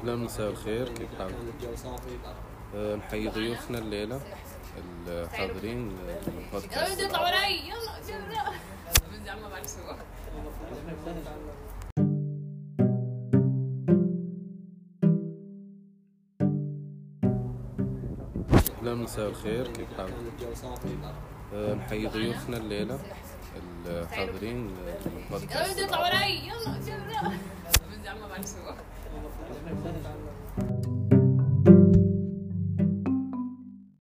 أهلا مساء الخير كيف حالك؟ أه، نحيي ضيوفنا الليلة الحاضرين البودكاست يلا وراي. يلا ما بعرف سوا أهلا مساء الخير كيف حالك؟ أه، نحيي ضيوفنا الليلة الحاضرين يلا البودكاست اطلع وراي. يلا يلا.